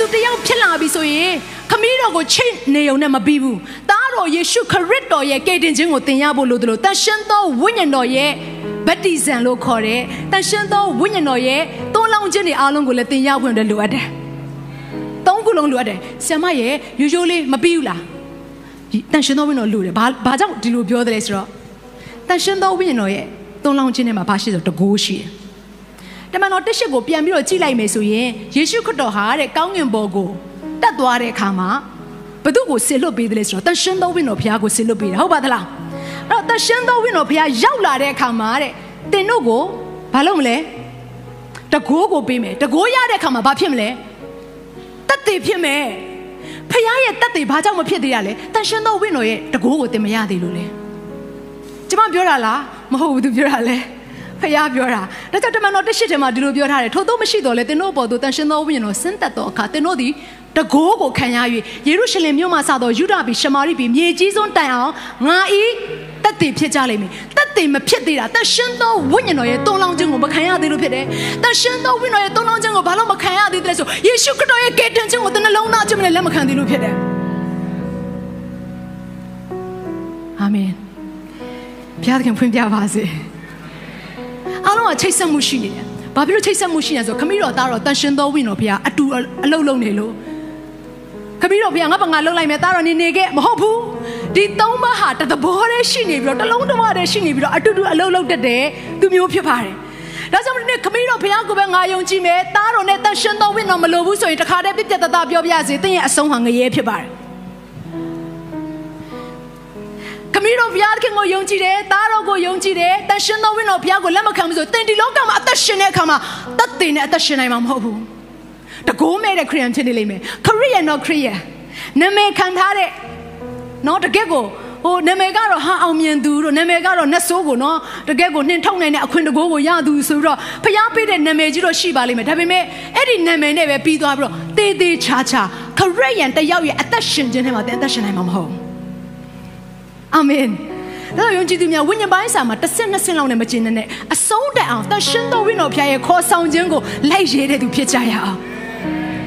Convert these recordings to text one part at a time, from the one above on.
သူတယောက်ဖြစ်လာပြီဆိုရင်ခမည်းတော်ကိုချိတ်နေုံနဲ့မပြီးဘူး။သားတော်ယေရှုခရစ်တော်ရဲ့ကယ်တင်ခြင်းကိုသင်ရဖို့လိုတယ်လို့တန်ရှင်းသောဝိညာဉ်တော်ရဲ့ဗတ္တိဇံလို့ခေါ်တယ်။တန်ရှင်းသောဝိညာဉ်တော်ရဲ့သုံးလောင်းခြင်းတွေအားလုံးကိုလည်းသင်ရဖို့လိုအပ်တယ်။သုံးခုလုံးလိုအပ်တယ်။ဆ iam ရဲ့ရိုးရိုးလေးမပြီးဘူးလား။တန်ရှင်းသောဝိညာဉ်တော်လိုတယ်။ဘာဘာကြောင့်ဒီလိုပြောတယ်လဲဆိုတော့တန်ရှင်းသောဝိညာဉ်တော်ရဲ့သုံးလောင်းခြင်းတွေမှာဘာရှိဆိုတကိုးရှိတယ်။တ မန်တော်တက်ရှိကိုပြန်ပြီးတော့ကြည့်လိုက်မယ်ဆိုရင်ယေရှုခရစ်တော်ဟာတဲ့ကောင်းငင်ဘော်ကိုတက်သွားတဲ့အခါမှာဘသူကိုဆင်လွတ်ပေးတယ်လဲဆိုတော့တန်ရှင်းသောဝိညာဉ်တော်ဘုရားကိုဆင်လွတ်ပေးတယ်ဟုတ်ပါသလားအဲ့တော့တန်ရှင်းသောဝိညာဉ်တော်ဘုရားရောက်လာတဲ့အခါမှာတဲ့တင်တို့ကိုဘာလုပ်မလဲတကိုးကိုပေးမယ်တကိုးရတဲ့အခါမှာဘာဖြစ်မလဲတက်တည်ဖြစ်မယ်ဖခင်ရဲ့တက်တည်ဘာကြောင့်မဖြစ်သေးရလဲတန်ရှင်းသောဝိညာဉ်တော်ရဲ့တကိုးကိုတင်မရသေးလို့လေကျမပြောတာလားမဟုတ်ဘူးသူပြောတာလဲ ဖះပြောတာဒါကြောင့်တမန်တော်တစ်ရှိထဲမှာဒီလိုပြောထားတယ်ထို့သောမရှိတော့လေသင်တို့ပေါ်သို့တန်ရှင်သောဝိညာဉ်တော်ဆင်းသက်သောအခါသင်တို့သည်တကိုးကိုခံရ၍ယေရုရှလင်မြို့မှစသောယူဒာပြည်ရှမာရိပြည်မြေကြီးစွန်းတိုင်အောင်ငါဤတက်တည်ဖြစ်ကြလိမ့်မယ်တက်တည်မဖြစ်သေးတာတန်ရှင်သောဝိညာဉ်တော်ရဲ့တုံးလောင်းခြင်းကိုမခံရသေးလို့ဖြစ်တယ်တန်ရှင်သောဝိညာဉ်တော်ရဲ့တုံးလောင်းခြင်းကိုဘာလို့မခံရသေးတယ်ဆိုယေရှုခရစ်တော်ရဲ့ကယ်တင်ခြင်းကိုသင်နှလုံးသားခြင်းနဲ့လက်မခံသေးလို့ဖြစ်တယ်အာမင်ဘုရားသခင်ဖွင့်ပြပါစေအား လုံးကချိတ်ဆက်မှုရှိနေတယ်။ဘာဖြစ်လို့ချိတ်ဆက်မှုရှိနေလဲဆိုခမီးတော်သားတော်တန်ရှင်သောဝိညာဉ်တော်ဘုရားအတူအလုံးလုံးနေလို့ခမီးတော်ဘုရားငါဘာငါလှုပ်လိုက်မယ်သားတော်နေနေခဲ့မဟုတ်ဘူး။ဒီသုံးပါးဟာတသဘောတည်းရှိနေပြီးတော့တလုံးတစ်ဝတည်းရှိနေပြီးတော့အတူတူအလုံးလုံးတက်တယ်သူမျိုးဖြစ်ပါတယ်။ဒါကြောင့်ဒီနေ့ခမီးတော်ဘုရားကိုပဲငါယုံကြည်မယ်သားတော်နဲ့တန်ရှင်သောဝိညာဉ်တော်မလိုဘူးဆိုရင်တခါတည်းပြည့်ပြတ်သားပြောပြရစေ။သင်ရဲ့အဆုံးဟာငရဲဖြစ်ပါတယ်။ ခမီးတော်ဘုရားခင်ကိုယုံကြည်တယ်သားတော်ကိုယုံကြည်တယ်တန်ရှင်သောဝိညာဉ်တော်ဘုရားကိုလက်မခံဘူးဆိုသင်ဒီလောကမှာအသက်ရှင်တဲ့အခါမှာတတ်သိနဲ့အသက်ရှင်နိုင်မှာမဟုတ်ဘူးတကိုးမဲ့တဲ့ခရိယန်ဖြစ်နေလိမ့်မယ်ခရိယန်တော့ခရိယန်နာမည်ခံထားတဲ့နော်တကယ့်ကိုဟိုနာမည်ကတော့ဟာအောင်မြင်သူတို့နာမည်ကတော့နတ်ဆိုးကိုနော်တကယ့်ကိုနှင်ထုတ်နိုင်တဲ့အခွင့်တကိုးကိုရသူဆိုပြီးတော့ဖျားပေးတဲ့နာမည်ကြီးတော့ရှိပါလိမ့်မယ်ဒါပေမဲ့အဲ့ဒီနာမည်နဲ့ပဲပြီးသွားပြီးတော့တေးသေးချာချာခရိယန်တယောက်ရဲ့အသက်ရှင်ခြင်းထဲမှာတဲ့အသက်ရှင်နိုင်မှာမဟုတ်ဘူး အာမင်ဒါတော့ယုံကြည်သူများဝိညာဉ်ပိုင်းစာမှာတစ်ဆင့်နှစ်ဆင့်လောက်နဲ့မကျင်နဲ့အဆုံးတက်အောင်တရှင်တော်ဝိညာဉ်ဖျားရဲ့ခေါ်ဆောင်ခြင်းကိုလိုက်ရဲတဲ့သူဖြစ်ကြရအောင်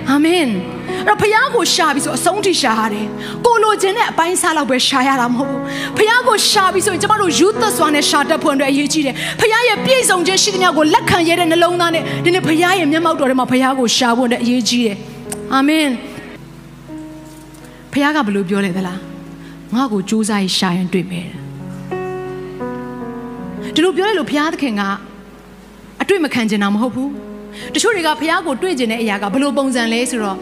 အာမင်အဲ့တော့ဖခင်ကိုရှာပြီးဆိုအဆုံးထိရှာရတယ်ကိုလိုချင်တဲ့အပိုင်းစားလောက်ပဲရှာရတာမဟုတ်ဘူးဖခင်ကိုရှာပြီးဆိုရင်ကျမတို့ယူသက်စွာနဲ့ရှာတတ်ဖွင့်အတွက်အရေးကြီးတယ်ဖခင်ရဲ့ပြည့်စုံခြင်းရှိသမျှကိုလက်ခံရတဲ့နှလုံးသားနဲ့ဒီနေ့ဖခင်ရဲ့မျက်မှောက်တော်ထဲမှာဖခင်ကိုရှာဖို့အတွက်အရေးကြီးတယ်အာမင်ဖခင်ကဘယ်လိုပြောလဲသလား ငါ့ကိုစူးစမ်းရှာရင်တွေ့မယ်ဒီလိုပြောရလို့ဘုရားသခင်ကအတွေ့မခံကျင်တာမဟုတ်ဘူးတချို့တွေကဘုရားကိုတွေ့ကျင်တဲ့အရာကဘယ်လိုပုံစံလဲဆိုတော့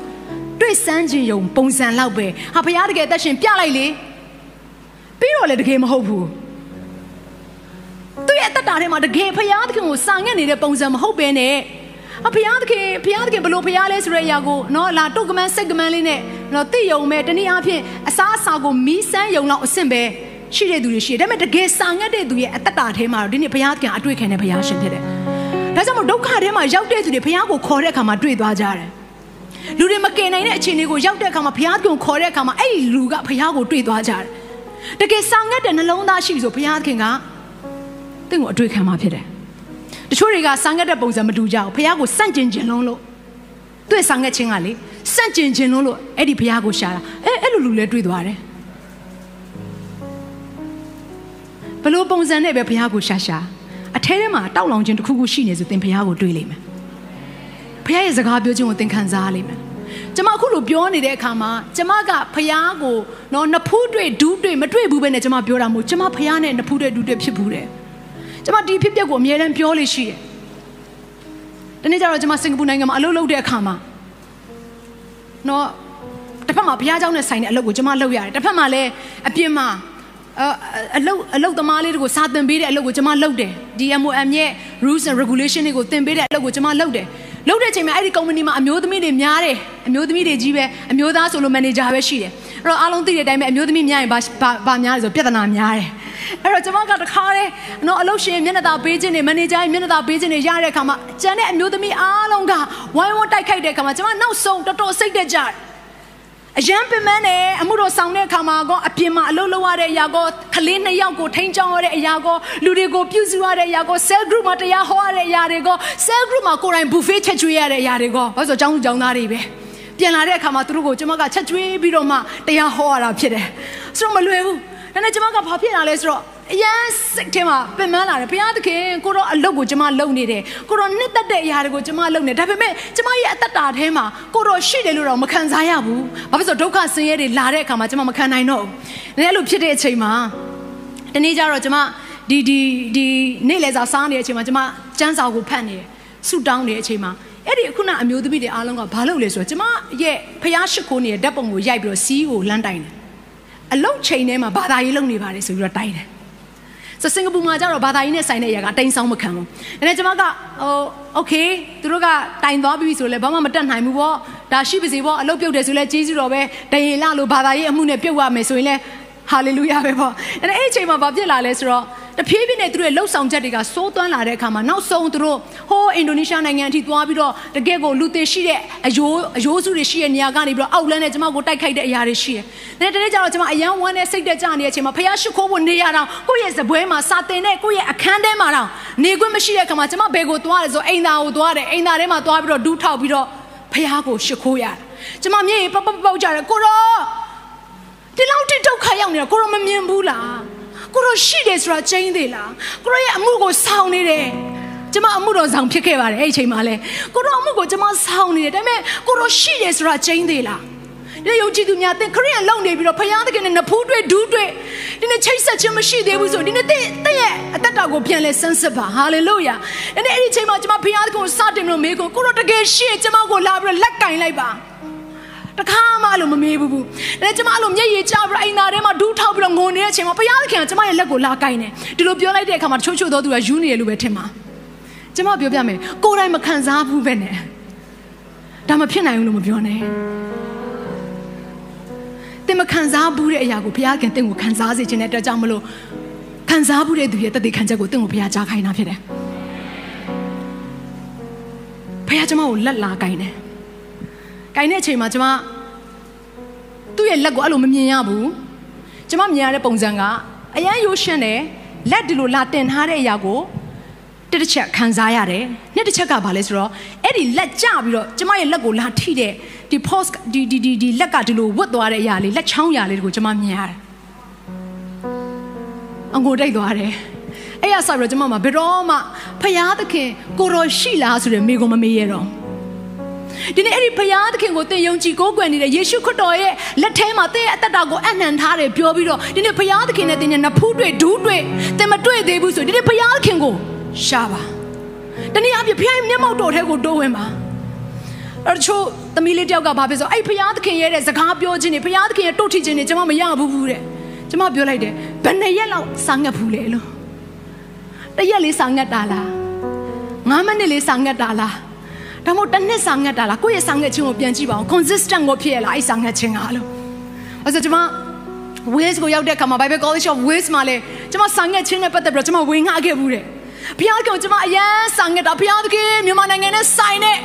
တွေ့စမ်းခြင်းယုံပုံစံလောက်ပဲဟာဘုရားတကယ်အသက်ရှင်ပြလိုက်လေပြီးတော့လည်းတကယ်မဟုတ်ဘူးသူ့ရဲ့အသက်တာထဲမှာတကယ်ဘုရားသခင်ကိုစာငတ်နေတဲ့ပုံစံမဟုတ်ပဲနဲ့ အဖျားသခင်ဖျားသခင်ဘလို့ဖျားလဲဆိုတဲ့အရာကိုနော်လာတုတ်ကမန်းစိတ်ကမန်းလေးနဲ့နော်သိယုံမဲ့တနည်းအားဖြင့်အစားအစာကိုမီးစမ်းယုံလောက်အဆင့်ပဲရှိတဲ့သူတွေရှိတယ်ဒါပေမဲ့တကယ်စာငတ်တဲ့သူရဲ့အသက်တာထဲမှာတော့ဒီနေ့ဘုရားသခင်အတွေ့ခံတဲ့ဘုရားရှင်ဖြစ်တယ်။ဒါကြောင့်မို့ဒုက္ခထဲမှာရောက်တဲ့သူတွေဘုရားကိုခေါ်တဲ့အခါမှာတွေ့သွားကြတယ်။လူတွေမကယ်နိုင်တဲ့အခြေအနေကိုရောက်တဲ့အခါမှာဘုရားကိုခေါ်တဲ့အခါမှာအဲ့ဒီလူကဘုရားကိုတွေ့သွားကြတယ်။တကယ်စာငတ်တဲ့နှလုံးသားရှိဆိုဘုရားသခင်ကတင့်ကိုအတွေ့ခံမှာဖြစ်တယ်။ တချို့တွေကစာငတ်တဲ့ပုံစံမတူကြဘူးဘုရားကိုစန့်ကျင်ခြင်းလုံးလို့သူ့စာငတ်ခြင်းကလေစန့်ကျင်ခြင်းလုံးလို့အဲ့ဒီဘုရားကိုရှာတာအဲအဲ့လိုလူလည်းတွေ့သွားတယ်။ဘလို့ပုံစံနဲ့ပဲဘုရားကိုရှာရှာအထဲထဲမှာတောက်လောင်ခြင်းတစ်ခုခုရှိနေဆိုသင်ဘုရားကိုတွေးလိမ့်မယ်ဘုရားရဲ့စကားပြောခြင်းကိုသင်ခံစားလိမ့်မယ်ကျမအခုလိုပြောနေတဲ့အခါမှာကျမကဘုရားကိုနော်နဖူးတွေ့ဒူးတွေ့မတွေ့ဘူးပဲနဲ့ကျမပြောတာမဟုတ်ကျမဘုရားနဲ့နဖူးတွေ့ဒူးတွေ့ဖြစ်ဘူးတယ် ကျမဒီဖြစ်ပျက်ကိုအမြဲတမ်းပြောလို့ရှိတယ်ဒီနေ့ကျတော့ကျမစင်ကာပူနိုင်ငံမှာအလုပ်လုပ်တဲ့အခါမှာနော်တစ်ဖက်မှာဘုရားကျောင်းနဲ့ဆိုင်တဲ့အလုပ်ကိုကျမလုပ်ရတယ်တစ်ဖက်မှာလည်းအပြင်မှာအလုတ်အလုတ်သမားလေးတွေကိုစာသင်ပေးတဲ့အလုပ်ကိုကျွန်မလုပ်တယ် DMOM ရဲ့ rules and regulation တွေကိုသင်ပေးတဲ့အလုပ်ကိုကျွန်မလုပ်တယ်လုပ်တဲ့အချိန်မှာအဲ့ဒီကုမ္ပဏီမှာအမျိုးသမီးတွေများတယ်အမျိုးသမီးတွေကြီးပဲအမျိုးသားဆိုလို့မန်နေဂျာပဲရှိတယ်အဲ့တော့အားလုံးသိတဲ့အတိုင်းပဲအမျိုးသမီးများရင်ဘာဘာများလဲဆိုပြဿနာများတယ် အဲ့တော့ကျွန်မကတခါတည်းနော်အလုပ်ရှင်မျက်နှာသာပေးခြင်းတွေမန်နေဂျာမျက်နှာသာပေးခြင်းတွေရတဲ့အခါမှာကျန်တဲ့အမျိုးသမီးအားလုံးကဝိုင်းဝန်းတိုက်ခိုက်တဲ့အခါမှာကျွန်မနောက်ဆုံးတော်တော်စိတ်တက်ကြတယ်အရန်ပင်မနဲ့အမှုတော်ဆောင်တဲ့အခါမှာကောအပြင်မှာအလုပ်လုပ်ရတဲ့အရာကောကလေးနှစ်ယောက်ကိုထိန်းချောင်းရတဲ့အရာကောလူတွေကိုပြုစုရတဲ့အရာကော cell group မှာတရားဟောရတဲ့အရာတွေကော cell group မှာကိုယ်တိုင် buffet ချက်ကျွေးရတဲ့အရာတွေကောဘာလို့ဆိုကျောင်းသူကျောင်းသားတွေပဲပြန်လာတဲ့အခါမှာသူတို့ကိုကျွန်မကချက်ကျွေးပြီးတော့မှတရားဟောရတာဖြစ်တယ်ဆိုတော့မလွယ်ဘူး ဒါနဲ့ကျွန်မကဘာဖြစ်လာလဲဆိုတော့အရန်စိတ်ထဲမှာပင်ပန်းလာတယ်ဘုရားသခင်ကိုတော့အလုပ်ကိုကျွန်မလုပ်နေတယ်ကိုတော့နှစ်သက်တဲ့အရာတွေကိုကျွန်မလုပ်နေဒါပေမဲ့ကျွန်မရဲ့အသက်တာထဲမှာကိုတော့ရှိတယ်လို့တော့မခံစားရဘူးဘာဖြစ်လို့ဒုက္ခဆင်းရဲတွေလာတဲ့အခါမှာကျွန်မမခံနိုင်တော့ဘူးဒါအဲ့လိုဖြစ်တဲ့အချိန်မှာတနေ့ကျတော့ကျွန်မဒီဒီဒီနေ့လေစာစားနေတဲ့အချိန်မှာကျွန်မစမ်းစာကိုဖတ်နေတယ်ဆူတောင်းနေတဲ့အချိန်မှာအဲ့ဒီခုနအမျိုးသမီးတွေအားလုံးကဘာလုပ်လဲဆိုတော့ကျွန်မရဲ့ဖျားရှိခိုးနေတဲ့ဓာတ်ပုံကိုရိုက်ပြီးတော့စီးကိုလမ်းတိုင်တယ် အလုတ်ချိန်ထဲမှာဘာသာရေးလုပ်နေပါတယ်ဆိုပြီးတော့တိုင်တယ်ဆိုစင်ကာပူမှာကျတော့ဘာသာရေးနဲ့ဆိုင်တဲ့အရာကတိန်ဆောင်မခံဘူး။ဒါနဲ့ကျွန်မကဟိုโอเคသူတို့ကတိုင်သွားပြီဆိုလဲဘာမှမတတ်နိုင်ဘူးပေါ့။ဒါရှိပါစေပေါ့အလုပ်ပြုတ်တယ်ဆိုလဲကျေးဇူးတော်ပဲတရေလလို့ဘာသာရေးအမှုနဲ့ပြုတ်ရမယ်ဆိုရင်လဲဟာလေလုယာပဲပေါ့။အဲ့အဲ့အချိန်မှာဘာဖြစ်လာလဲဆိုတော့ တဖြည်းဖြည်းနဲ့သူတို့ရဲ့လှုပ်ဆောင်ချက်တွေကစိုးသွမ်းလာတဲ့အခါမှာနောက်ဆုံးသူတို့ဟိုးအင်ဒိုနီးရှားနိုင်ငံအထိသွားပြီးတော့တကယ့်ကိုလူသေးရှိတဲ့အယိုးအယိုးစုတွေရှိတဲ့နေရာကနေပြီးတော့အောက်လန်းနဲ့ကျမကိုတိုက်ခိုက်တဲ့အရာတွေရှိတယ်။ဒါတနေ့ကျတော့ကျမအယံဝမ်းနဲ့စိတ်တက်ကြနေတဲ့အချိန်မှာဖះရှိခိုးဖို့နေရတော့ကိုယ့်ရဲ့ဇပွဲမှာစာတင်တဲ့ကိုယ့်ရဲ့အခန်းထဲမှာတော့နေခွင့်မရှိတဲ့အခါမှာကျမဘယ်ကိုသွားလဲဆိုအိမ်သားကိုသွားတယ်အိမ်သားထဲမှာသွားပြီးတော့ဒူးထောက်ပြီးတော့ဖះကိုရှိခိုးရတယ်။ကျမမျက်ရည်ပပပောက်ကြတယ်ကိုရောဒီလောက်တိဒုက္ခရောက်နေတာကိုရောမမြင်ဘူးလား။ ကိုရောရှိတယ်ဆိုတာကျင်းသေးလားကိုရောရဲ့အမှုကိုဆောင်နေတယ်ကျမအမှုတော်ဆောင်ဖြစ်ခဲ့ပါတယ်အဲ့ဒီအချိန်မှာလဲကိုရောအမှုကိုကျမဆောင်နေတယ်ဒါပေမဲ့ကိုရောရှိတယ်ဆိုတာကျင်းသေးလားဒီယုံကြည်သူများသင်ခရိယန်လုံနေပြီးတော့ဖယားသခင်နဲ့နဖူးတွေ့ဒူးတွေ့ဒီနေ့ချိတ်ဆက်ခြင်းမရှိသေးဘူးဆိုဒီနေ့တင့်တင့်ရဲ့အသက်တာကိုပြန်လဲဆန်းစစ်ပါဟာလေလုယာဒီနေ့အဲ့ဒီအချိန်မှာကျမဖယားသခင်ကိုစတင်လို့မေးကိုကိုရောတကယ်ရှိကျမကိုလာပြီးတော့လက်ကင်လိုက်ပါတ ခါမှလို့မမေးဘူးဘူးဒါကျမအဲ့လိုမျက်ရည်ကျပြီးတော့အိမ်သားထဲမှာဒူးထောက်ပြီးတော့ငိုနေတဲ့အချိန်မှာဘုရားသခင်ကကျမရဲ့လက်ကိုလာကိုင်းတယ်ဒီလိုပြောလိုက်တဲ့အခါမှာတချို့ချို့သောသူကယူနေတယ်လို့ပဲထင်ပါကျမပြောပြမယ်ကိုယ်တိုင်မခံစားဘူးပဲနဲ့ဒါမဖြစ်နိုင်ဘူးလို့မပြောနဲ့တင်မခံစားဘူးတဲ့အရာကိုဘုရားခင်တင့်ကိုခံစားစေခြင်းတဲ့အတွက်ကြောင့်မလို့ခံစားဘူးတဲ့သူရဲ့တသက်ခံချက်ကိုတင့်ကိုဘုရားကြားခိုင်းတာဖြစ်တယ်ဘုရားကျမကိုလက်လာကိုင်းတယ်ကင်တဲ့အချိန်မှာကျမ သူ့ရဲ့လက်ကိုအဲ့လိုမမြင်ရဘူးကျမမြင်ရတဲ့ပုံစံကအရန်ရိုးရှင်းတယ်လက်ဒီလိုလာတင်ထားတဲ့အရာကိုတစ်တစ်ချက်ခံစားရတယ်နှစ်တစ်ချက်ကဘာလဲဆိုတော့အဲ့ဒီလက်ကျပြီးတော့ကျမရဲ့လက်ကိုလာထိတဲ့ဒီ post ဒီဒီဒီဒီလက်ကဒီလိုဝတ်သွားတဲ့အရာလေးလက်ချောင်းရာလေးကိုကျမမြင်ရတယ်အငိုတိတ်သွားတယ်အဲ့ရဆိုပြီးတော့ကျမမှာဘယ်တော့မှဖယားသခင်ကိုရောရှိလားဆိုတဲ့မိကိုမမေးရတော့ ဒီနေ့အဲ့ဒီဘုရားသခင်ကိုသင်ယုံကြည်ကိုးကွယ်နေတဲ့ယေရှုခရစ်တော်ရဲ့လက်ထဲမှာသင်ရဲ့အသက်တာကိုအနှံထားတယ်ပြောပြီးတော့ဒီနေ့ဘုရားသခင်နဲ့သင်ရဲ့နဖူးတွေ့ဒူးတွေ့သင်မတွေ့သေးဘူးဆိုဒီနေ့ဘုရားသခင်ကိုရှာပါတနည်းအားဖြင့်ဘုရားရဲ့မျက်မှောက်တော်ထဲကိုတိုးဝင်ပါအဲ့ချို့သမီးလေးတယောက်ကဘာဖြစ်ဆိုအဲ့ဘုရားသခင်ရဲ့တဲ့စကားပြောခြင်းတွေဘုရားသခင်ရဲ့တုတ်ထိခြင်းတွေကျွန်မမရဘူးဘူးတဲ့ကျွန်မပြောလိုက်တယ်ဘယ်နှစ်ရက်လောက်စာငတ်ဘူးလေလို့တရက်လေးစာငတ်တာလားငါးမိနစ်လေးစာငတ်တာလား ဒါမှမဟုတ်တစ်နှစ်စာငတ်တာလားကိုယ့်ရဲ့စာငတ်ခြင်းကိုပြန်ကြည့်ပါဦး consistent ကိုဖြစ်ရလားအဲ့စာငတ်ခြင်းကလို့အဲ့ဆိုကျွန်မ Wales ကိုရောက်တဲ့အခါမှာ Bible College of Wales မှာလေကျွန်မစာငတ်ခြင်းနဲ့ပတ်သက်ပြီးတော့ကျွန်မဝင်ငှခဲ့ဘူးတဲ့ဘုရားကကျွန်မအရန်စာငတ်တာဘုရားသခင်မြန်မာနိုင်ငံနဲ့ဆိုင်တဲ့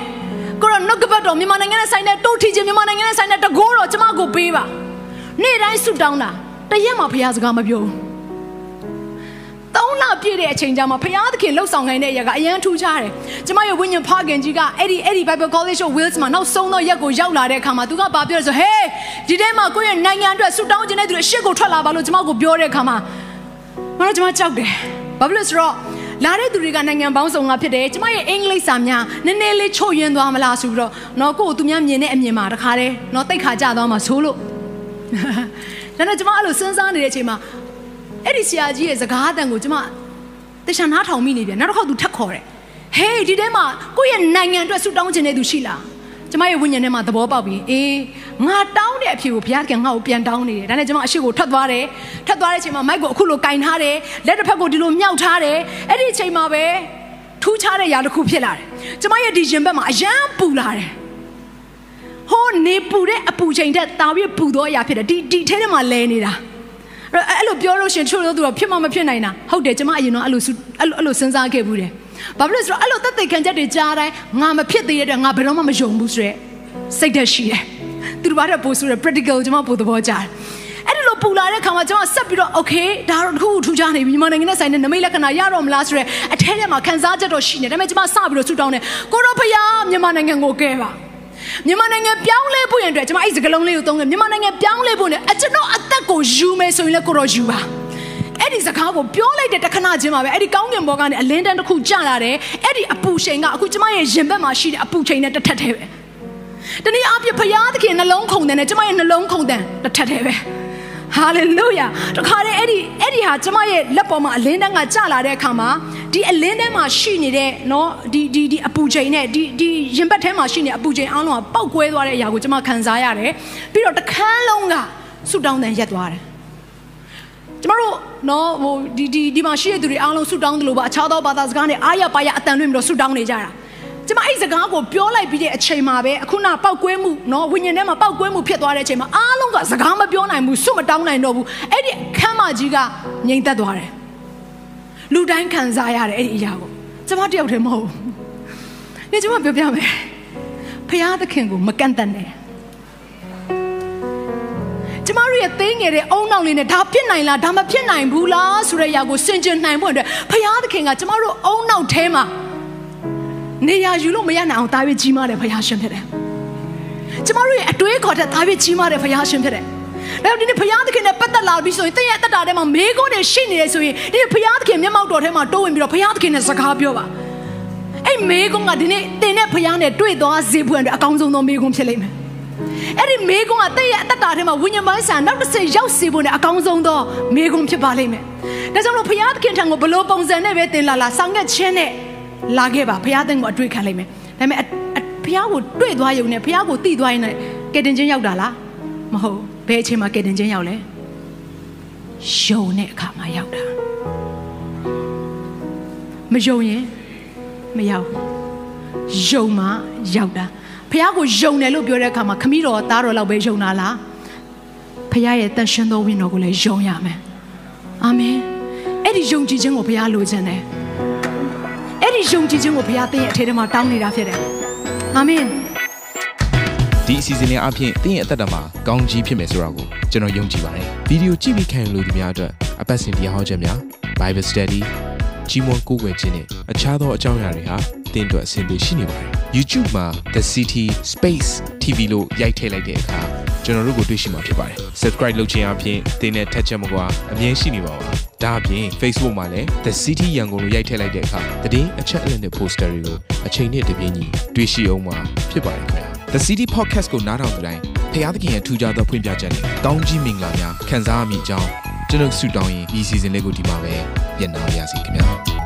ကိုရောနှုတ်ကပတ်တော်မြန်မာနိုင်ငံနဲ့ဆိုင်တဲ့တိုးထီခြင်းမြန်မာနိုင်ငံနဲ့ဆိုင်တဲ့တကိုးတော်ကျွန်မကိုပေးပါနေ့တိုင်းဆုတောင်းတာတရက်မှဘုရားစကားမပြောဘူး သုံးလပြည့်တဲ့အချိန်ကျမှဘုရားသခင်လှုပ်ဆောင်ခိုင်းတဲ့အရာကအရန်ထူးခြားတယ်။ကျမရဲ့ဝိညာဉ်ဖခင်ကြီးကအဲ့ဒီအဲ့ဒီ Bible College of Wales မှာနောက်ဆုံးသောရက်ကိုရောက်လာတဲ့အခါမှာသူကဘာပြောလဲဆိုဟေးဒီထဲမှာကိုယ့်ရဲ့နိုင်ငံအတွက်ဆုတောင်းခြင်းတဲ့သူတွေရှစ်ကိုထွက်လာပါလို့ကျမကိုပြောတဲ့အခါမှာမတော်ကျမကြောက်တယ်။ဘာဖြစ်လို့ဆိုတော့လာတဲ့သူတွေကနိုင်ငံပေါင်းစုံကဖြစ်တယ်ကျမရဲ့အင်္ဂလိပ်စာများနည်းနည်းလေးချို့ယွင်းသွားမလားဆိုပြီးတော့နော်ကို့ကိုသူများမြင်တဲ့အမြင်မှာတခါတည်းနော်တိတ်ခါကြသွားမှာဆိုလို့ဒါနဲ့ကျမအဲ့လိုစဉ်းစားနေတဲ့အချိန်မှာအဲ့ဒီဆရာကြီးရဲ့စကားအတန်ကိုကျမ တခြားနားထောင်မိနေပြန်နောက်တစ်ခေါက်သူထပ်ခေါ်တယ်ဟေးဒီထဲမှာကိုယ့်ရဲ့နိုင်ငံအတွက်ဆူတောင်းခြင်းတဲ့သူရှိလားကျမရဲ့ဝိညာဉ်ထဲမှာသဘောပေါက်ပြီအေးငါတောင်းတဲ့အဖြေကိုဘုရားကငါ့ကိုပြန်တောင်းနေတယ်ဒါနဲ့ကျမအရှိကိုထွက်သွားတယ်ထွက်သွားတဲ့အချိန်မှာမိုက်ကိုအခုလိုကင်ထားတယ်လက်တစ်ဖက်ကိုဒီလိုမြောက်ထားတယ်အဲ့ဒီအချိန်မှာပဲထူးခြားတဲ့ຢာတစ်ခုဖြစ်လာတယ်ကျမရဲ့ဒီရင်ဘက်မှာအယမ်းပူလာတယ်ဟိုးနေပူတဲ့အပူချိန်တက်တာပြီးပူသောအရာဖြစ်တယ်ဒီဒီထဲထဲမှာလဲနေတာ အဲ့လိုပြောလို့ရှင်ချို့လို့သူတော့ဖြစ်မှမဖြစ်နိုင်တာဟုတ်တယ်ကျမအရင်တော့အဲ့လိုအဲ့လိုအဲ့လိုစဉ်းစားခဲ့ဘူးတယ်ဘာဖြစ်လို့ဆိုတော့အဲ့လိုသက်သေခံချက်တွေကြားတိုင်းငါမဖြစ်သေးတဲ့အတွက်ငါဘယ်တော့မှမယုံဘူးဆိုရက်စိတ်သက်ရှိတယ်သူတို့ဘာတဲ့ပို့ဆိုရ practical ကျမပို့သဘောကျတယ်အဲ့ဒီလိုပူလာတဲ့ခါမှာကျွန်တော်ဆက်ပြီးတော့ okay ဒါတော့တခုထူးခြားနေပြီမြန်မာနိုင်ငံနဲ့ဆိုင်တဲ့နမိတ်လက္ခဏာရတော့မလားဆိုရဲအထဲထဲမှာခံစားချက်တော့ရှိနေဒါပေမဲ့ကျွန်မစပြီးတော့ဆူတောင်းတယ်ကိုရောဖယားမြန်မာနိုင်ငံကိုကဲပါ မြန်မာနိုင်ငံပြောင်းလဲဖို့ရန်အတွက်ကျွန်မအဲ့ဒီစကလုံးလေးကိုသုံးတယ်မြန်မာနိုင်ငံပြောင်းလဲဖို့နဲ့အကျွန်တော်အသက်ကိုယူမယ်ဆိုရင်လည်းကိုရောယူပါအဲ့ဒီစကားကိုပြောလိုက်တဲ့တခဏချင်းမှာပဲအဲ့ဒီကောင်းကင်ဘောကနေအလင်းတန်းတစ်ခုကျလာတယ်အဲ့ဒီအပူချိန်ကအခုကျွန်မရဲ့ရင်ဘက်မှာရှိတဲ့အပူချိန်နဲ့တစ်ထက်တည်းပဲတနည်းအားဖြင့်ဖယားသခင်နှလုံးခုန်တယ်နဲ့ကျွန်မရဲ့နှလုံးခုန်တယ်တစ်ထက်တည်းပဲ ဟာလေလုယာတခါတည်းအဲ့ဒီအဲ့ဒီဟာကျမရဲ့လက်ပေါ်မှာအလင်းတန်းကကျလာတဲ့အခါမှာဒီအလင်းတန်းမှာရှိနေတဲ့နော်ဒီဒီဒီအပူချိန်နဲ့ဒီဒီရင်ဘတ်ထဲမှာရှိနေအပူချိန်အားလုံးကပောက်ကွဲသွားတဲ့အရာကိုကျမခံစားရတယ်ပြီးတော့တခန်းလုံးကဆူတောင်းတန်ရက်သွားတယ်ကျမတို့နော်ဟိုဒီဒီဒီမှာရှိတဲ့သူတွေအားလုံးဆူတောင်းတယ်လို့ပါအခြားသောဘာသာစကားနဲ့အားရပါရအတန်လွင့်ပြီးတော့ဆူတောင်းနေကြတာ ကျမအဲ့စကားကိုပြောလိုက်ပြီးတဲ့အချိန်မှာပဲအခုနပောက်ကွဲမှုနော်ဝိညာဉ်ထဲမှာပောက်ကွဲမှုဖြစ်သွားတဲ့အချိန်မှာအားလုံးကစကားမပြောနိုင်ဘူးစွတ်မတောင်းနိုင်တော့ဘူးအဲ့ဒီခမ်းမကြီးကငြိမ်သက်သွားတယ်လူတိုင်းခံစားရတယ်အဲ့ဒီအရာကိုကျမတယောက်တည်းမဟုတ်ဘူးညကျမပြောပြမယ်ဖရာသခင်ကိုမကန့်တတ်နဲ့ကျမတို့ရဲ့သိငယ်တဲ့အုံနောက်လေးနဲ့ဒါဖြစ်နိုင်လားဒါမဖြစ်နိုင်ဘူးလားဆိုတဲ့အရာကိုစင်ကြင်နိုင်ဖို့အတွက်ဖရာသခင်ကကျမတို့အုံနောက်ထဲမှာ နေရာယူလို့မရနိုင်အောင်တာ၍ကြီးမားတဲ့ဘုရားရှင်ဖြစ်တယ်။ကျမတို့ရဲ့အတွေးခေါ်တဲ့တာ၍ကြီးမားတဲ့ဘုရားရှင်ဖြစ်တယ်။ဒါကြောင့်ဒီနေ့ဘုရားသခင်နဲ့ပတ်သက်လာပြီးဆိုရင်တင့်ရဲ့အသက်တာထဲမှာမေးခွန်းတွေရှိနေတယ်ဆိုရင်ဒီဘုရားသခင်မျက်မှောက်တော်ထဲမှာတိုးဝင်ပြီးတော့ဘုရားသခင်နဲ့စကားပြောပါ။အဲ့မေးခွန်းကဒီနေ့တင်တဲ့ဘုရားနဲ့တွေ့သွားစေဖို့အတွက်အကောင်းဆုံးသောမေးခွန်းဖြစ်လိမ့်မယ်။အဲ့ဒီမေးခွန်းကတင့်ရဲ့အသက်တာထဲမှာဝိညာဉ်ပိုင်းဆိုင်နောက်တစ်ဆင့်ရောက်စေဖို့နဲ့အကောင်းဆုံးသောမေးခွန်းဖြစ်ပါလိမ့်မယ်။ဒါကြောင့်လို့ဘုရားသခင်ထံကိုဘလို့ပုံစံနဲ့ပဲတင်လာလာဆောင်ရွက်ခြင်းနဲ့ လာခဲ့ပါဘုရားသခင်ကိုအတွေ့ခံလိုက်မယ်ဒါပေမဲ့ဘုရားကိုတွေ့သွားရုံနဲ့ဘုရားကိုသိသွားရင်ကယ်တင်ခြင်းရောက်တာလားမဟုတ်ဘယ်အချိန်မှာကယ်တင်ခြင်းရောက်လဲယုံတဲ့အခါမှာရောက်တာမယုံရင်မရောက်ယုံမှရောက်တာဘုရားကိုယုံတယ်လို့ပြောတဲ့အခါမှာခမည်းတော်သားတော်လောက်ပဲယုံတာလားဘုရားရဲ့တန်ရှင်သောဝိညာဉ်တော်ကိုလည်းယုံရမယ်အာမင်အဲ့ဒီယုံကြည်ခြင်းကိုဘုရားလိုချင်တယ် အဲ့ဒီယုံကြည်ခြင်းကိုဘုရားသင်ရဲ့အထဲထဲမှာတောင်းနေတာဖြစ်တယ်။အာမင်။ဒီအစီအစဉ်လေးအပြင်သင်ရဲ့အသက်တာမှာကောင်းကြီးဖြစ်မယ်ဆိုတာကိုကျွန်တော်ယုံကြည်ပါတယ်။ဗီဒီယိုကြည့်ပြီးခံယူလို့ဒီများအတွက်အပတ်စဉ်တရားဟောခြင်းများ Bible Study ကြီးမွန်ကိုးကွယ်ခြင်းနဲ့အခြားသောအကြောင်းအရာတွေဟာသင်အတွက်အဆင်ပြေရှိနေပါတယ်။ YouTube မှာ The City Space TV လို့ရိုက်ထည့်လိုက်တဲ့အခါကျွန်တော်တို့ကိုတွေ့ရှိမှာဖြစ်ပါတယ် subscribe လုပ်ခြင်းအပြင်သင်နဲ့ထက်ချက်မကွာအမြင်ရှိနေပါပါ ဒါအပြင် Facebook မှာလည်း The City ရန်ကုန်လို့ရိုက်ထည့်လိုက်တဲ့အခါတည်အချက်အလက်နဲ့ poster တွေကိုအချိန်နဲ့တပြေးညီတွေ့ရှိအောင်မှာဖြစ်ပါတယ်ခင်ဗျာ The City Podcast ကိုနားထောင်ကြတိုင်းဖျားသခင်ရဲ့ထူကြသောဖွင့်ပြချက်နဲ့ကောင်းကြီးမင်္ဂလာများခံစားမိကြောင်းကျွန်တော်ဆုတောင်းရင်ဒီ season လေးကိုဒီမှာပဲညံ့နာပါရစေခင်ဗျာ